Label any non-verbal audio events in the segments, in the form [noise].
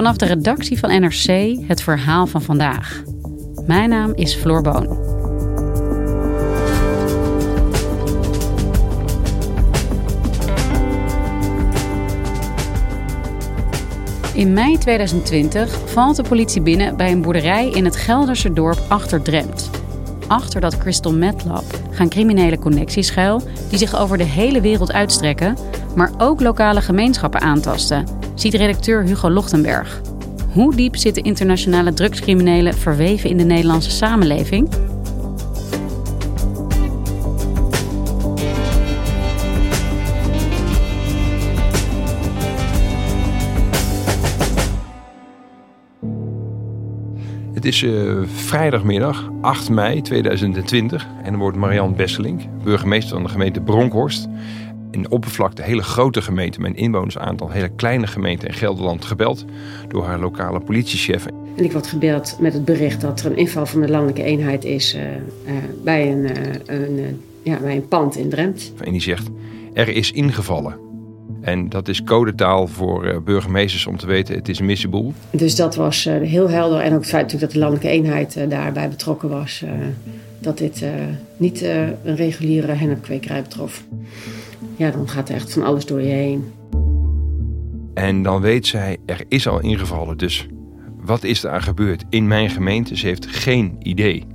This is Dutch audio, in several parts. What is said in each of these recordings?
Vanaf de redactie van NRC het verhaal van vandaag. Mijn naam is Floor Boon. In mei 2020 valt de politie binnen bij een boerderij in het Gelderse dorp Achterdremt. Achter dat Crystal Meth gaan criminele connecties schuil die zich over de hele wereld uitstrekken, maar ook lokale gemeenschappen aantasten, ziet redacteur Hugo Lochtenberg. Hoe diep zitten internationale drugscriminelen verweven in de Nederlandse samenleving? Het is uh, vrijdagmiddag 8 mei 2020 en dan wordt Marianne Besselink, burgemeester van de gemeente Bronkhorst, in de oppervlakte hele grote gemeente met een inwonersaantal, hele kleine gemeente in Gelderland gebeld door haar lokale politiechef. En ik word gebeld met het bericht dat er een inval van de landelijke eenheid is uh, uh, bij, een, een ja, bij een pand in Drent. En die zegt, er is ingevallen. En dat is codetaal voor burgemeesters om te weten, het is een missieboel. Dus dat was heel helder. En ook het feit natuurlijk dat de landelijke eenheid daarbij betrokken was. dat dit niet een reguliere hennepkwekerij betrof. Ja, dan gaat er echt van alles door je heen. En dan weet zij, er is al ingevallen. Dus wat is er gebeurd in mijn gemeente? Ze heeft geen idee.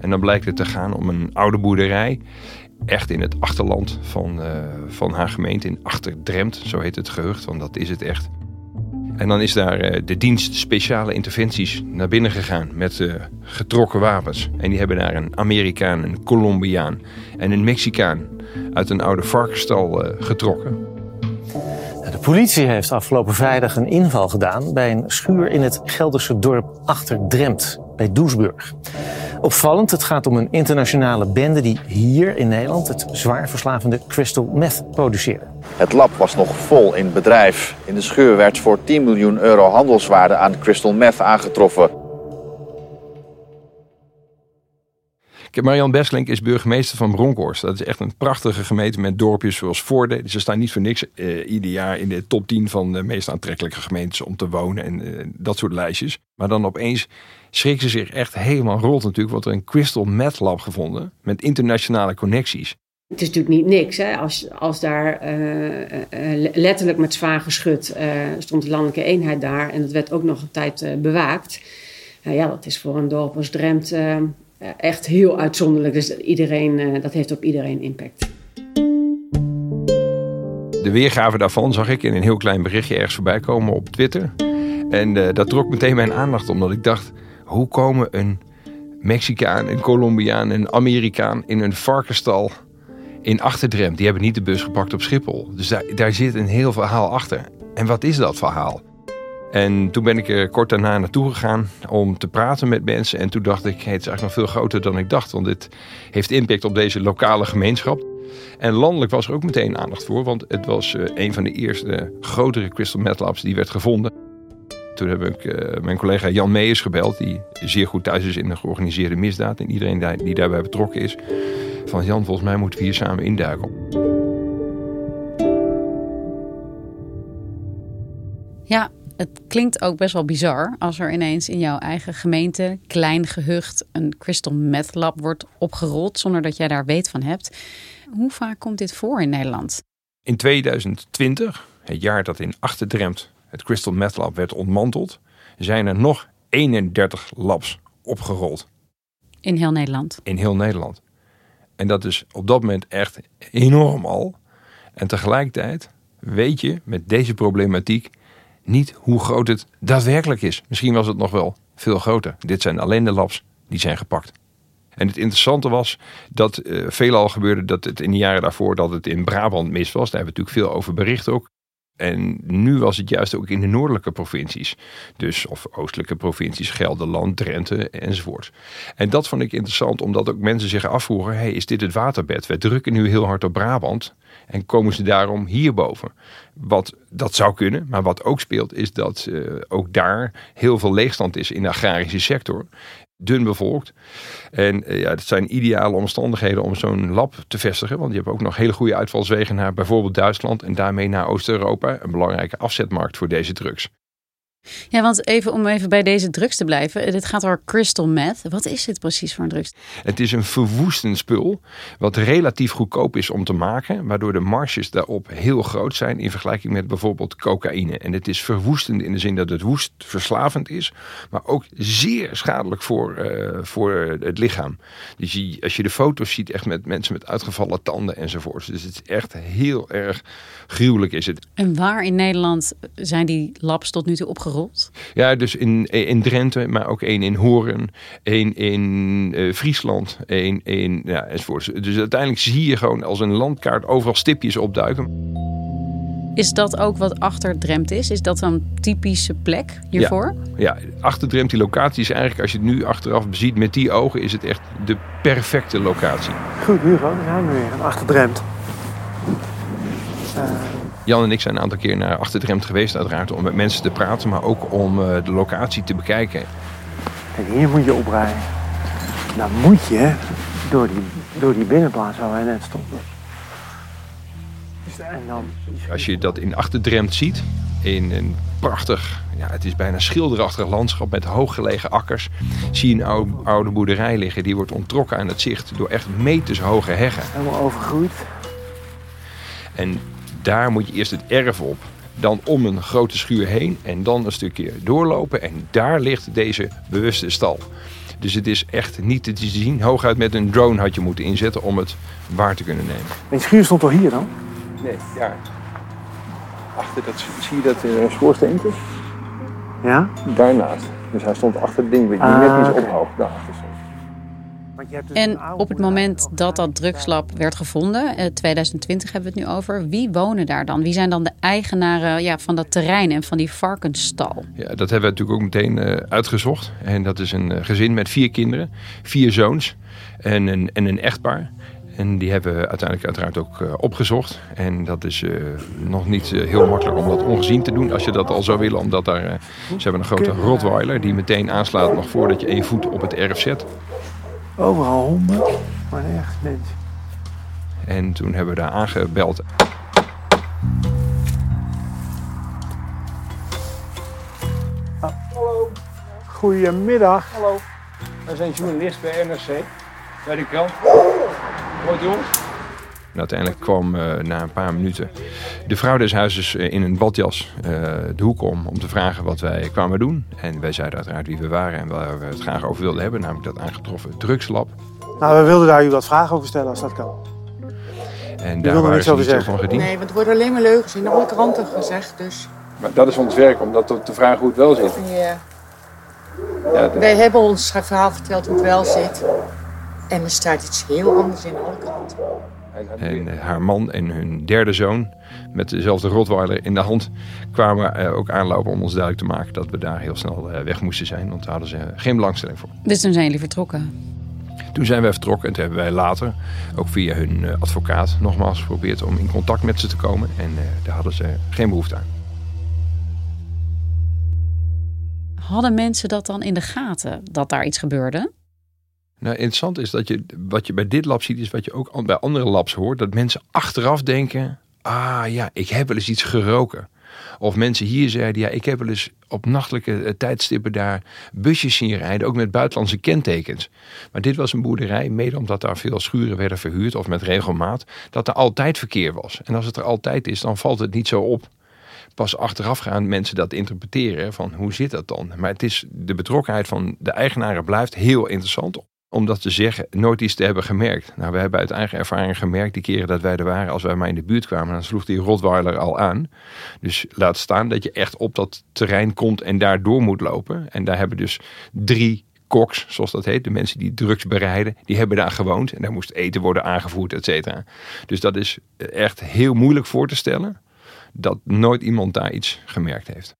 En dan blijkt het te gaan om een oude boerderij echt in het achterland van, uh, van haar gemeente, in Achterdremt, zo heet het gehucht, want dat is het echt. En dan is daar uh, de dienst speciale interventies naar binnen gegaan met uh, getrokken wapens. En die hebben daar een Amerikaan, een Colombiaan en een Mexicaan uit een oude varkensstal getrokken. De politie heeft afgelopen vrijdag een inval gedaan bij een schuur in het Gelderse dorp Achterdremt bij Doesburg. Opvallend, het gaat om een internationale bende die hier in Nederland het zwaar verslavende crystal meth produceerde. Het lab was nog vol in bedrijf. In de schuur werd voor 10 miljoen euro handelswaarde aan crystal meth aangetroffen. Marian Besselink is burgemeester van Bronkhorst. Dat is echt een prachtige gemeente met dorpjes zoals Voorde. Ze staan niet voor niks uh, ieder jaar in de top 10 van de meest aantrekkelijke gemeentes om te wonen en uh, dat soort lijstjes. Maar dan opeens schrikt ze zich echt helemaal rot natuurlijk, want er een Crystal Meth Lab gevonden met internationale connecties. Het is natuurlijk niet niks. Hè? Als, als daar uh, letterlijk met zwaar geschut stond de landelijke eenheid daar en dat werd ook nog een tijd bewaakt. Nou ja, dat is voor een dorp als Dremt echt heel uitzonderlijk. Dus iedereen, dat heeft op iedereen impact. De weergave daarvan zag ik in een heel klein berichtje ergens voorbij komen op Twitter. En dat trok meteen mijn aandacht omdat ik dacht hoe komen een Mexicaan, een Colombiaan, een Amerikaan in een varkenstal in Achterdrem? Die hebben niet de bus gepakt op Schiphol. Dus daar zit een heel verhaal achter. En wat is dat verhaal? En toen ben ik er kort daarna naartoe gegaan om te praten met mensen. En toen dacht ik, het is eigenlijk nog veel groter dan ik dacht. Want dit heeft impact op deze lokale gemeenschap. En landelijk was er ook meteen aandacht voor. Want het was uh, een van de eerste grotere crystal meth labs die werd gevonden. Toen heb ik uh, mijn collega Jan Meijers gebeld, die zeer goed thuis is in de georganiseerde misdaad en iedereen die daarbij betrokken is. Van Jan, volgens mij moeten we hier samen induiken. Ja, het klinkt ook best wel bizar als er ineens in jouw eigen gemeente, klein gehucht, een crystal meth lab wordt opgerold zonder dat jij daar weet van hebt. Hoe vaak komt dit voor in Nederland? In 2020 het jaar dat in Achterdremt het Crystal Meth Lab werd ontmanteld, zijn er nog 31 labs opgerold In heel Nederland. in heel Nederland. En dat is op dat moment echt enorm al. En tegelijkertijd weet je met deze problematiek niet hoe groot het daadwerkelijk is. Misschien was het nog wel veel groter. Dit zijn alleen de labs die zijn gepakt. En het interessante was dat eh veelal gebeurde dat het in de jaren daarvoor dat het in Brabant mis was. Daar hebben we natuurlijk veel over bericht ook. En nu was het juist ook in de noordelijke provincies. Dus of oostelijke provincies, Gelderland, Drenthe enzovoort. En dat vond ik interessant omdat ook mensen zich afvroegen. Hey, is dit het waterbed? We drukken nu heel hard op Brabant. En komen ze daarom hierboven? Wat dat zou kunnen, maar wat ook speelt is dat eh, ook daar heel veel leegstand is in de agrarische sector. Dun bevolkt. En eh, ja, het zijn ideale omstandigheden om zo'n lab te vestigen. Want je hebt ook nog hele goede uitvalswegen naar bijvoorbeeld Duitsland en daarmee naar Oost-Europa. Een belangrijke afzetmarkt voor deze drugs. Ja, want even om even bij deze drugs te blijven. Dit gaat over crystal meth. Wat is dit precies voor een drugs? Het is een verwoestend spul wat relatief goedkoop is om te maken, waardoor de marges daarop heel groot zijn in vergelijking met bijvoorbeeld cocaïne. En het is verwoestend in de zin dat het woest verslavend is, maar ook zeer schadelijk voor, eh, voor het lichaam. Dus je, als je de foto's ziet, echt met mensen met uitgevallen tanden enzovoort. Dus het is echt heel erg gruwelijk is het. En waar in Nederland zijn die labs tot nu toe Ja, dus in, in Drenthe, maar ook één in Hoorn, één in eh, Friesland, één in, ja, enzovoort. Dus uiteindelijk zie je gewoon als een landkaart overal stipjes opduiken. Is dat ook wat achter Dremt is? Is dat een typische plek hiervoor? Ja, achter Drempt, die locatie is eigenlijk, als je het nu achteraf ziet met die ogen, is het echt de perfecte locatie. Goed, Hugo, daar zijn we weer. Een achterdremt. Jan en ik zijn een aantal keer naar Achterdremt geweest, uiteraard om met mensen te praten, maar ook om eh, de locatie te bekijken. Kijk, hier moet je oprijden. Dan moet je door die, door die binnenplaats waar wij net stonden. En dan... Als je dat in Achterdremt ziet, in een prachtig, ja, het is bijna schilderachtig landschap met hooggelegen akkers, zie je een oude, oude boerderij liggen. Die wordt onttrokken aan het zicht door echt metershoge heggen. Helemaal overgroeid. En daar moet je eerst het erf op, dan om een grote schuur heen en dan een stukje doorlopen. En daar ligt deze bewuste stal. Dus het is echt niet te zien. Hooguit met een drone had je moeten inzetten om het waar te kunnen nemen. En die schuur stond al hier dan? Nee, ja. Achter dat, zie je dat uh, schoorsteentje? Ja? Daarnaast. Dus hij stond achter het ding, die Ah, net iets ophoog. Daarachter stond. En oude op het moment dat dat drugslab werd gevonden, eh, 2020 hebben we het nu over, wie wonen daar dan? Wie zijn dan de eigenaren ja, van dat terrein en van die varkensstal? Ja, dat hebben we natuurlijk ook meteen eh, uitgezocht. En dat is een eh, gezin met vier kinderen, vier zoons en een, en een echtpaar. En die hebben we uiteindelijk uiteraard ook eh, opgezocht. En dat is eh, nog niet eh, heel makkelijk om dat ongezien te doen. Als je dat al zou willen, omdat daar, eh, ze hebben een grote Rottweiler die meteen aanslaat nog voordat je één voet op het erf zet. Overal honden, maar nergens mensen. En toen hebben we daar aangebeld. Goedemiddag. Hallo, wij zijn journalist bij NRC, bij de krant. Goed jongens. En uiteindelijk kwam eh, na een paar minuten de vrouw des huizes eh, in een badjas eh, de hoek om om te vragen wat wij kwamen doen. En wij zeiden uiteraard wie we waren en waar we het graag over wilden hebben, namelijk dat aangetroffen drugslab. Nou, we wilden daar u wat vragen over stellen als dat kan. En daar waren ze niet zo zeggen. van gediend. Nee, want er worden alleen maar leugens in alle kranten gezegd. Dus Maar dat is ons werk, om dat te vragen hoe het wel zit. ja. Wij hebben ons verhaal verteld hoe het wel zit. En er staat iets heel anders in alle kranten. En haar man en hun derde zoon, met dezelfde Rottweiler in de hand, kwamen eh, ook aanlopen om ons duidelijk te maken dat we daar heel snel eh, weg moesten zijn. Want daar hadden ze geen belangstelling voor. Dus toen zijn jullie vertrokken. Toen zijn wij vertrokken en toen hebben wij later, ook via hun eh, advocaat, nogmaals geprobeerd om in contact met ze te komen. En eh, daar hadden ze geen behoefte aan. Hadden mensen dat dan in de gaten, dat daar iets gebeurde? Nou, interessant is dat je, wat je bij dit lab ziet, is wat je ook bij andere labs hoort. Dat mensen achteraf denken, ah ja, ik heb wel eens iets geroken. Of mensen hier zeiden, ja, ik heb wel eens op nachtelijke eh, tijdstippen daar busjes zien rijden, ook met buitenlandse kentekens. Maar dit was een boerderij, mede omdat daar veel schuren werden verhuurd of met regelmaat, dat er altijd verkeer was. En als het er altijd is, dan valt het niet zo op. pas achteraf gaan mensen dat interpreteren van hoe zit dat dan. Maar het is, de betrokkenheid van de eigenaren blijft heel interessant omdat ze zeggen nooit iets te hebben gemerkt. Nou, we hebben uit eigen ervaring gemerkt die keren dat wij er waren, als wij maar in de buurt kwamen, dan sloeg die Rottweiler al aan. Dus laat staan dat je echt op dat terrein komt en daar door moet lopen. En daar hebben dus drie koks, zoals dat heet, de mensen die drugs bereiden, die hebben daar gewoond en daar moest eten worden aangevoerd, et cetera. Dus dat is echt heel moeilijk voor te stellen dat nooit iemand daar iets gemerkt heeft.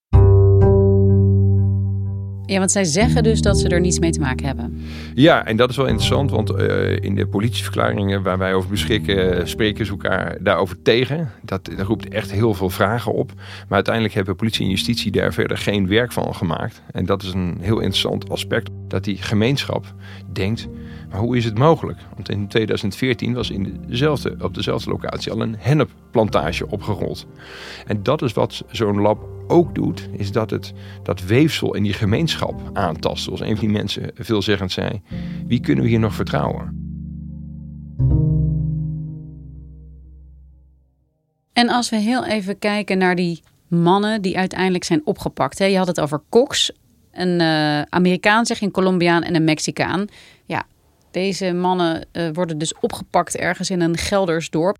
Ja, want zij zeggen dus dat ze er niets mee te maken hebben. Ja, en dat is wel interessant, want uh, in de politieverklaringen waar wij over beschikken, spreken ze elkaar daarover tegen. Dat, dat roept echt heel veel vragen op. Maar uiteindelijk hebben politie en justitie daar verder geen werk van gemaakt. En dat is een heel interessant aspect, dat die gemeenschap denkt maar hoe is het mogelijk? Want in 2014 was in dezelfde, op dezelfde locatie al een hennepplantage opgerold. En dat is wat zo'n lab ook doet, is dat het dat weefsel in die gemeenschap aantast. Zoals een van die mensen veelzeggend zei, wie kunnen we hier nog vertrouwen? En als we heel even kijken naar die mannen die uiteindelijk zijn opgepakt. Hè? Je had het over Cox, een uh, Amerikaan, zeg een Colombiaan en een Mexicaan. Ja, deze mannen uh, worden dus opgepakt ergens in een Gelders dorp.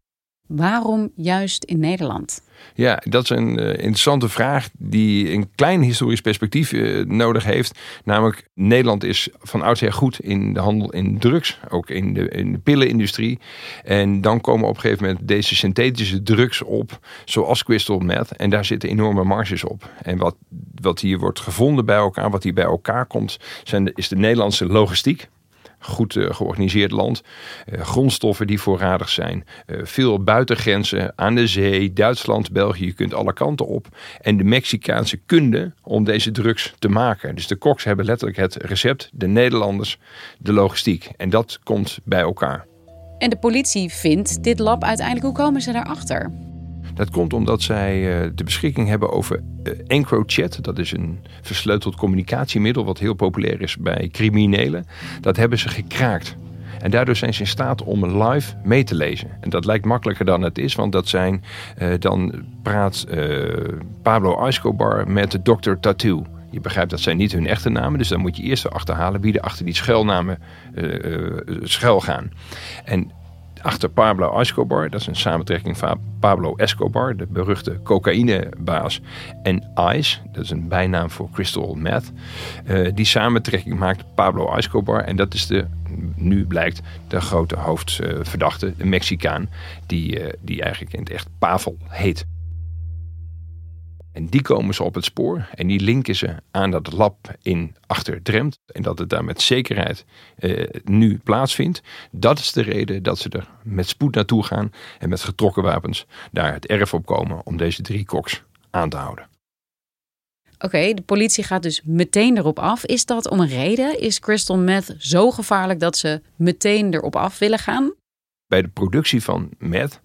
Waarom juist in Nederland? Ja, dat is een uh, interessante vraag die een klein historisch perspectief uh, nodig heeft. Namelijk, Nederland is van oudsher goed in de handel in drugs, ook in de, in de pillenindustrie. En dan komen op een gegeven moment deze synthetische drugs op, zoals crystal meth. En daar zitten enorme marges op. En wat, wat hier wordt gevonden bij elkaar, wat hier bij elkaar komt, zijn is de Nederlandse logistiek goed uh, georganiseerd land. Uh, grondstoffen die voorradig zijn. Uh, veel buitengrenzen aan de zee, Duitsland, België. Je kunt alle kanten op. En de Mexicaanse kunde om deze drugs te maken. Dus de koks hebben letterlijk het recept. De Nederlanders de logistiek. En dat komt bij elkaar. En de politie vindt dit lab uiteindelijk. Hoe komen ze daarachter? Dat komt omdat zij uh, de beschikking hebben over uh, EncroChat. Dat is een versleuteld communicatiemiddel wat heel populair is bij criminelen. Dat hebben ze gekraakt. En daardoor zijn ze in staat om live mee te lezen. En dat lijkt makkelijker dan het is, want dat zijn, uh, dan praat Pablo Escobar met Dr. Tattoo. Je begrijpt dat zijn niet hun echte namen, dus dan moet je eerst achterhalen wie er achter die schuilnamen schuil gaan. En achter Pablo Escobar. Dat is een samentrekking van Pablo Escobar, de beruchte cocaïnebaas. En Ice, dat is een bijnaam voor crystal meth. Uh, die samentrekking maakt Pablo Escobar. En dat is de, nu blijkt, de grote hoofdverdachte, de Mexicaan. Die, uh, die eigenlijk in het echt Pavel heet. En die komen ze op het spoor en die linken ze aan dat lab in Achterdremt. En dat het daar met zekerheid eh, nu plaatsvindt. Dat is de reden dat ze er met spoed naartoe gaan en met getrokken wapens daar het erf op komen om deze drie koks aan te houden. Oké, de politie gaat dus meteen erop af. Is dat om een reden? Is crystal meth zo gevaarlijk dat ze meteen erop af willen gaan? Bij de productie van meth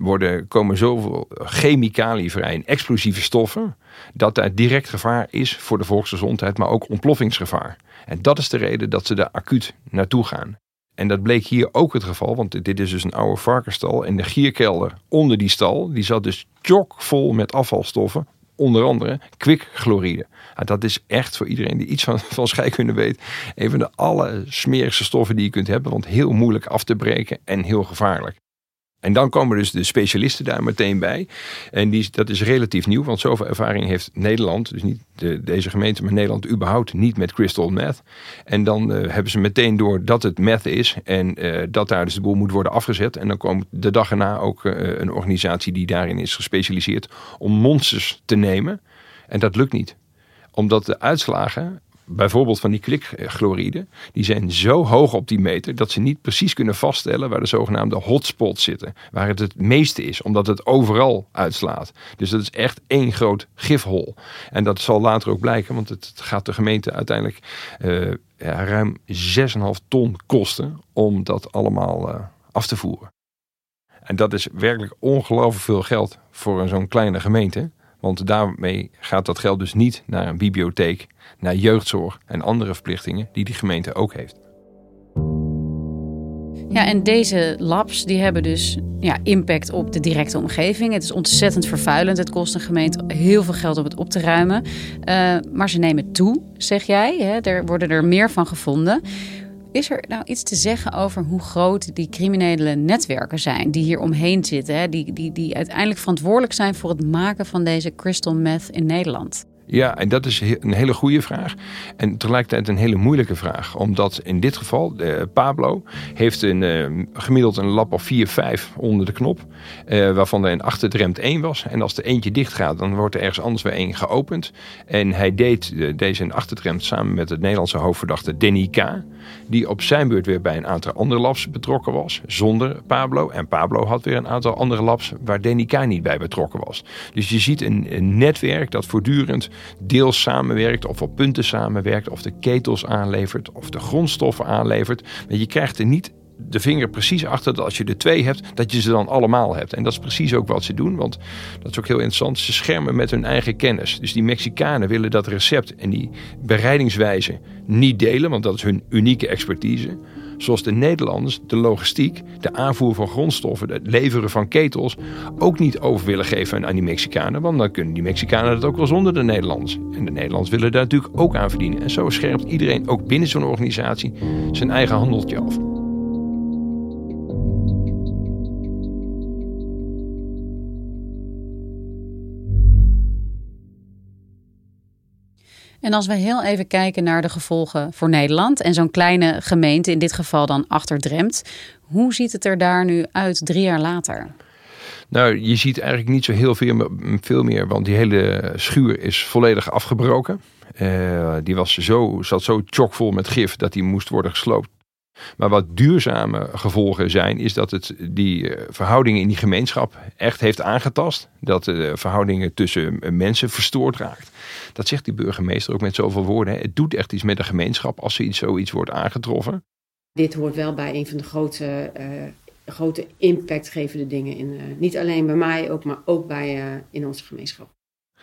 worden, komen zoveel chemicaliën vrij en explosieve stoffen. dat daar direct gevaar is voor de volksgezondheid, maar ook ontploffingsgevaar. En dat is de reden dat ze daar acuut naartoe gaan. En dat bleek hier ook het geval, want dit is dus een oude varkenstal. En de gierkelder onder die stal, die zat dus chockvol met afvalstoffen. Onder andere kwikchloride. Nou, dat is echt voor iedereen die iets van, [laughs] van scheikunde weet. Een van de allersmerigste stoffen die je kunt hebben. Want heel moeilijk af te breken en heel gevaarlijk. En dan komen dus de specialisten daar meteen bij. En die, dat is relatief nieuw, want zoveel ervaring heeft Nederland, dus niet de, deze gemeente, maar Nederland überhaupt niet met crystal meth. En dan uh, hebben ze meteen door dat het meth is en uh, dat daar dus de boel moet worden afgezet. En dan komt de dag erna ook uh, een organisatie die daarin is gespecialiseerd om monsters te nemen. En dat lukt niet omdat de uitslagen bijvoorbeeld van die klikchloride, die zijn zo hoog op die meter dat ze niet precies kunnen vaststellen waar de zogenaamde hotspots zitten. Waar het het meeste is, omdat het overal uitslaat. Dus dat is echt één groot gifhol. En dat zal later ook blijken, want het gaat de gemeente uiteindelijk uh, ruim 6,5 ton kosten om dat allemaal uh, af te voeren. En dat is werkelijk ongelooflijk veel geld voor zo'n kleine gemeente. Want daarmee gaat dat geld dus niet naar een bibliotheek, naar jeugdzorg en andere verplichtingen die die gemeente ook heeft. Ja, en deze labs die hebben dus ja, impact op de directe omgeving. Het is ontzettend vervuilend. Het kost een gemeente heel veel geld om het op te ruimen. Uh, maar ze nemen toe, zeg jij. Hè? Er worden er meer van gevonden. Is er nou iets te zeggen over hoe groot die criminele netwerken zijn die hier omheen zitten, hè? Die, die, die uiteindelijk verantwoordelijk zijn voor het maken van deze crystal meth in Nederland? Ja, en dat is een hele goede vraag. En tegelijkertijd een hele moeilijke vraag. Omdat in dit geval, uh, Pablo heeft een, uh, gemiddeld een lap of 4, 5 onder de knop. Uh, waarvan er een achterdremt 1 was. En als er eentje dicht gaat, dan wordt er ergens anders weer één geopend. En hij deed deze in achterdremt samen met het Nederlandse hoofdverdachte Denny K. Die op zijn beurt weer bij een aantal andere labs betrokken was. Zonder Pablo. En Pablo had weer een aantal andere labs waar Denny K niet bij betrokken was. Dus je ziet een, een netwerk dat voortdurend deels samenwerkt of op punten samenwerkt of de ketels aanlevert of de grondstoffen aanlevert. Maar je krijgt er niet de vinger precies achter dat als je er twee hebt, dat je ze dan allemaal hebt. En dat is precies ook wat ze doen, want dat is ook heel interessant. Ze schermen met hun eigen kennis. Dus die Mexicanen willen dat recept en die bereidingswijze niet delen, want dat is hun unieke expertise. Zoals de Nederlanders de logistiek, de aanvoer van grondstoffen, het leveren van ketels ook niet over willen geven aan die Mexicanen. Want dan kunnen die Mexicanen dat ook wel zonder de Nederlanders. En de Nederlanders willen daar natuurlijk ook aan verdienen. En zo scherpt iedereen ook binnen zo'n organisatie zijn eigen handeltje af. En als we heel even kijken naar de gevolgen voor Nederland en zo'n kleine gemeente, in dit geval dan Achterdremt, hoe ziet het er daar nu uit drie jaar later? Nou, je ziet eigenlijk niet zo heel veel, meer, want die hele schuur is volledig afgebroken. Uh, die was zo, zat zo chockvol met gif dat die moest worden gesloopt. Maar wat duurzame gevolgen zijn, is dat het die eh, verhoudingen in die gemeenschap echt heeft aangetast. Dat de verhoudingen tussen mensen verstoord raakt. Dat zegt die burgemeester ook met zoveel woorden. Het doet echt iets met de gemeenschap als er zoiets wordt aangetroffen. Dit hoort wel bij een van de grote, uh, grote impactgevende dingen. In, uh, niet alleen bij mij, ook, maar ook bij, uh, in onze gemeenschap.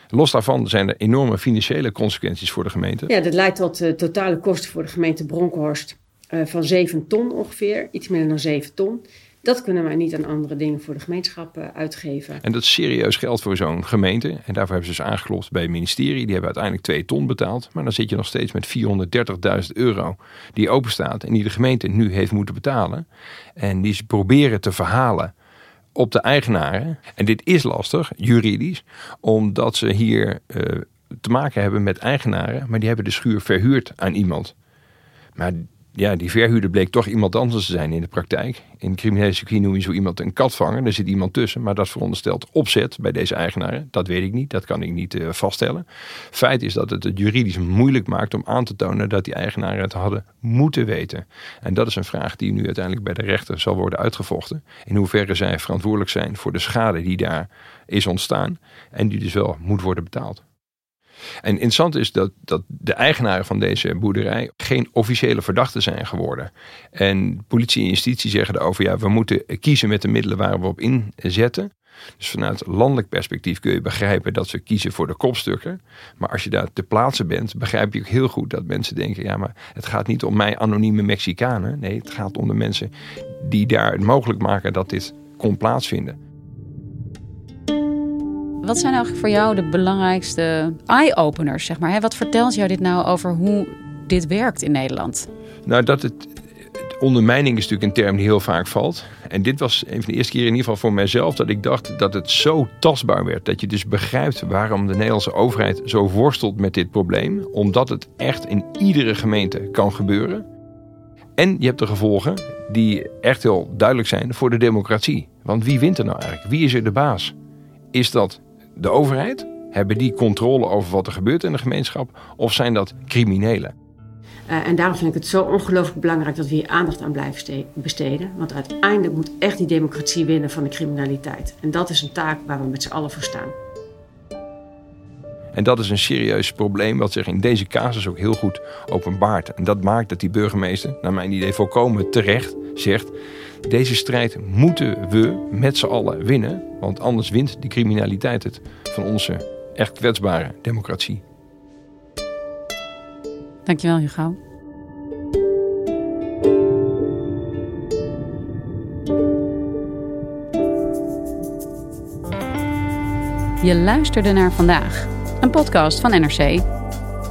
Los daarvan zijn er enorme financiële consequenties voor de gemeente. Ja, dat leidt tot totale kosten voor de gemeente Bronkhorst van 7 ton ongeveer. Iets minder dan 7 ton. Dat kunnen wij niet aan andere dingen voor de gemeenschap uh, uitgeven. En dat is serieus geld voor zo'n gemeente. En daarvoor hebben ze dus aangeklopt bij het ministerie. Die hebben uiteindelijk 2 ton betaald. Maar dan zit je nog steeds met 430.000 euro die openstaat. En die de gemeente nu heeft moeten betalen. En die ze proberen te verhalen op de eigenaren. En dit is lastig, juridisch. Omdat ze hier uh, te maken hebben met eigenaren. Maar die hebben de schuur verhuurd aan iemand. Maar ja, die verhuurder bleek toch iemand anders te zijn in de praktijk. In criminele circuit noem je zo iemand een katvanger. Er zit iemand tussen, maar dat is verondersteld opzet bij deze eigenaren. Dat weet ik niet, dat kan ik niet uh, vaststellen. Feit is dat het het juridisch moeilijk maakt om aan te tonen dat die eigenaren het hadden moeten weten. En dat is een vraag die nu uiteindelijk bij de rechter zal worden uitgevochten. In hoeverre zij verantwoordelijk zijn voor de schade die daar is ontstaan en die dus wel moet worden betaald. En interessant is dat, dat de eigenaren van deze boerderij geen officiële verdachten zijn geworden. En politie en justitie zeggen erover, ja, we moeten kiezen met de middelen waar we op inzetten. Dus vanuit landelijk perspectief kun je begrijpen dat ze kiezen voor de kopstukken. Maar als je daar te plaatsen bent, begrijp je ook heel goed dat mensen denken: ja, maar het gaat niet om mij, anonieme Mexicanen. Nee, het gaat om de mensen die daar het mogelijk maken dat dit kon plaatsvinden. Wat zijn eigenlijk voor jou de belangrijkste eye-openers? Zeg maar? Wat vertelt jou dit nou over hoe dit werkt in Nederland? Nou, dat het. Ondermijning is natuurlijk een term die heel vaak valt. En dit was een van de eerste keren in ieder geval voor mijzelf dat ik dacht dat het zo tastbaar werd. Dat je dus begrijpt waarom de Nederlandse overheid zo worstelt met dit probleem. Omdat het echt in iedere gemeente kan gebeuren. En je hebt de gevolgen die echt heel duidelijk zijn voor de democratie. Want wie wint er nou eigenlijk? Wie is er de baas? Is dat de overheid? Hebben die controle over wat er gebeurt in de gemeenschap? Of zijn dat criminelen? Uh, en daarom vind ik het zo ongelooflijk belangrijk dat we hier aandacht aan blijven besteden. Want uiteindelijk moet echt die democratie winnen van de criminaliteit. En dat is een taak waar we met z'n allen voor staan. En dat is een serieus probleem wat zich in deze casus ook heel goed openbaart. En dat maakt dat die burgemeester, naar mijn idee volkomen terecht, zegt... Deze strijd moeten we met z'n allen winnen, want anders wint de criminaliteit het van onze echt kwetsbare democratie. Dankjewel, Hugo. Je luisterde naar vandaag, een podcast van NRC.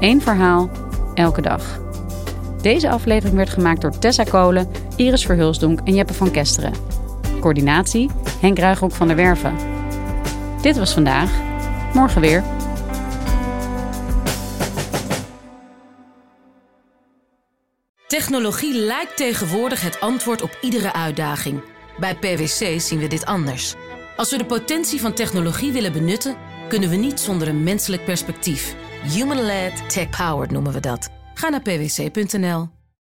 Eén verhaal, elke dag. Deze aflevering werd gemaakt door Tessa Kolen Iris Verhulsdonk en Jeppe van Kesteren. Coördinatie Henk Ruigrok van der Werven. Dit was vandaag. Morgen weer. Technologie lijkt tegenwoordig het antwoord op iedere uitdaging. Bij PwC zien we dit anders. Als we de potentie van technologie willen benutten, kunnen we niet zonder een menselijk perspectief. Human-led, tech-powered noemen we dat. Ga naar pwc.nl.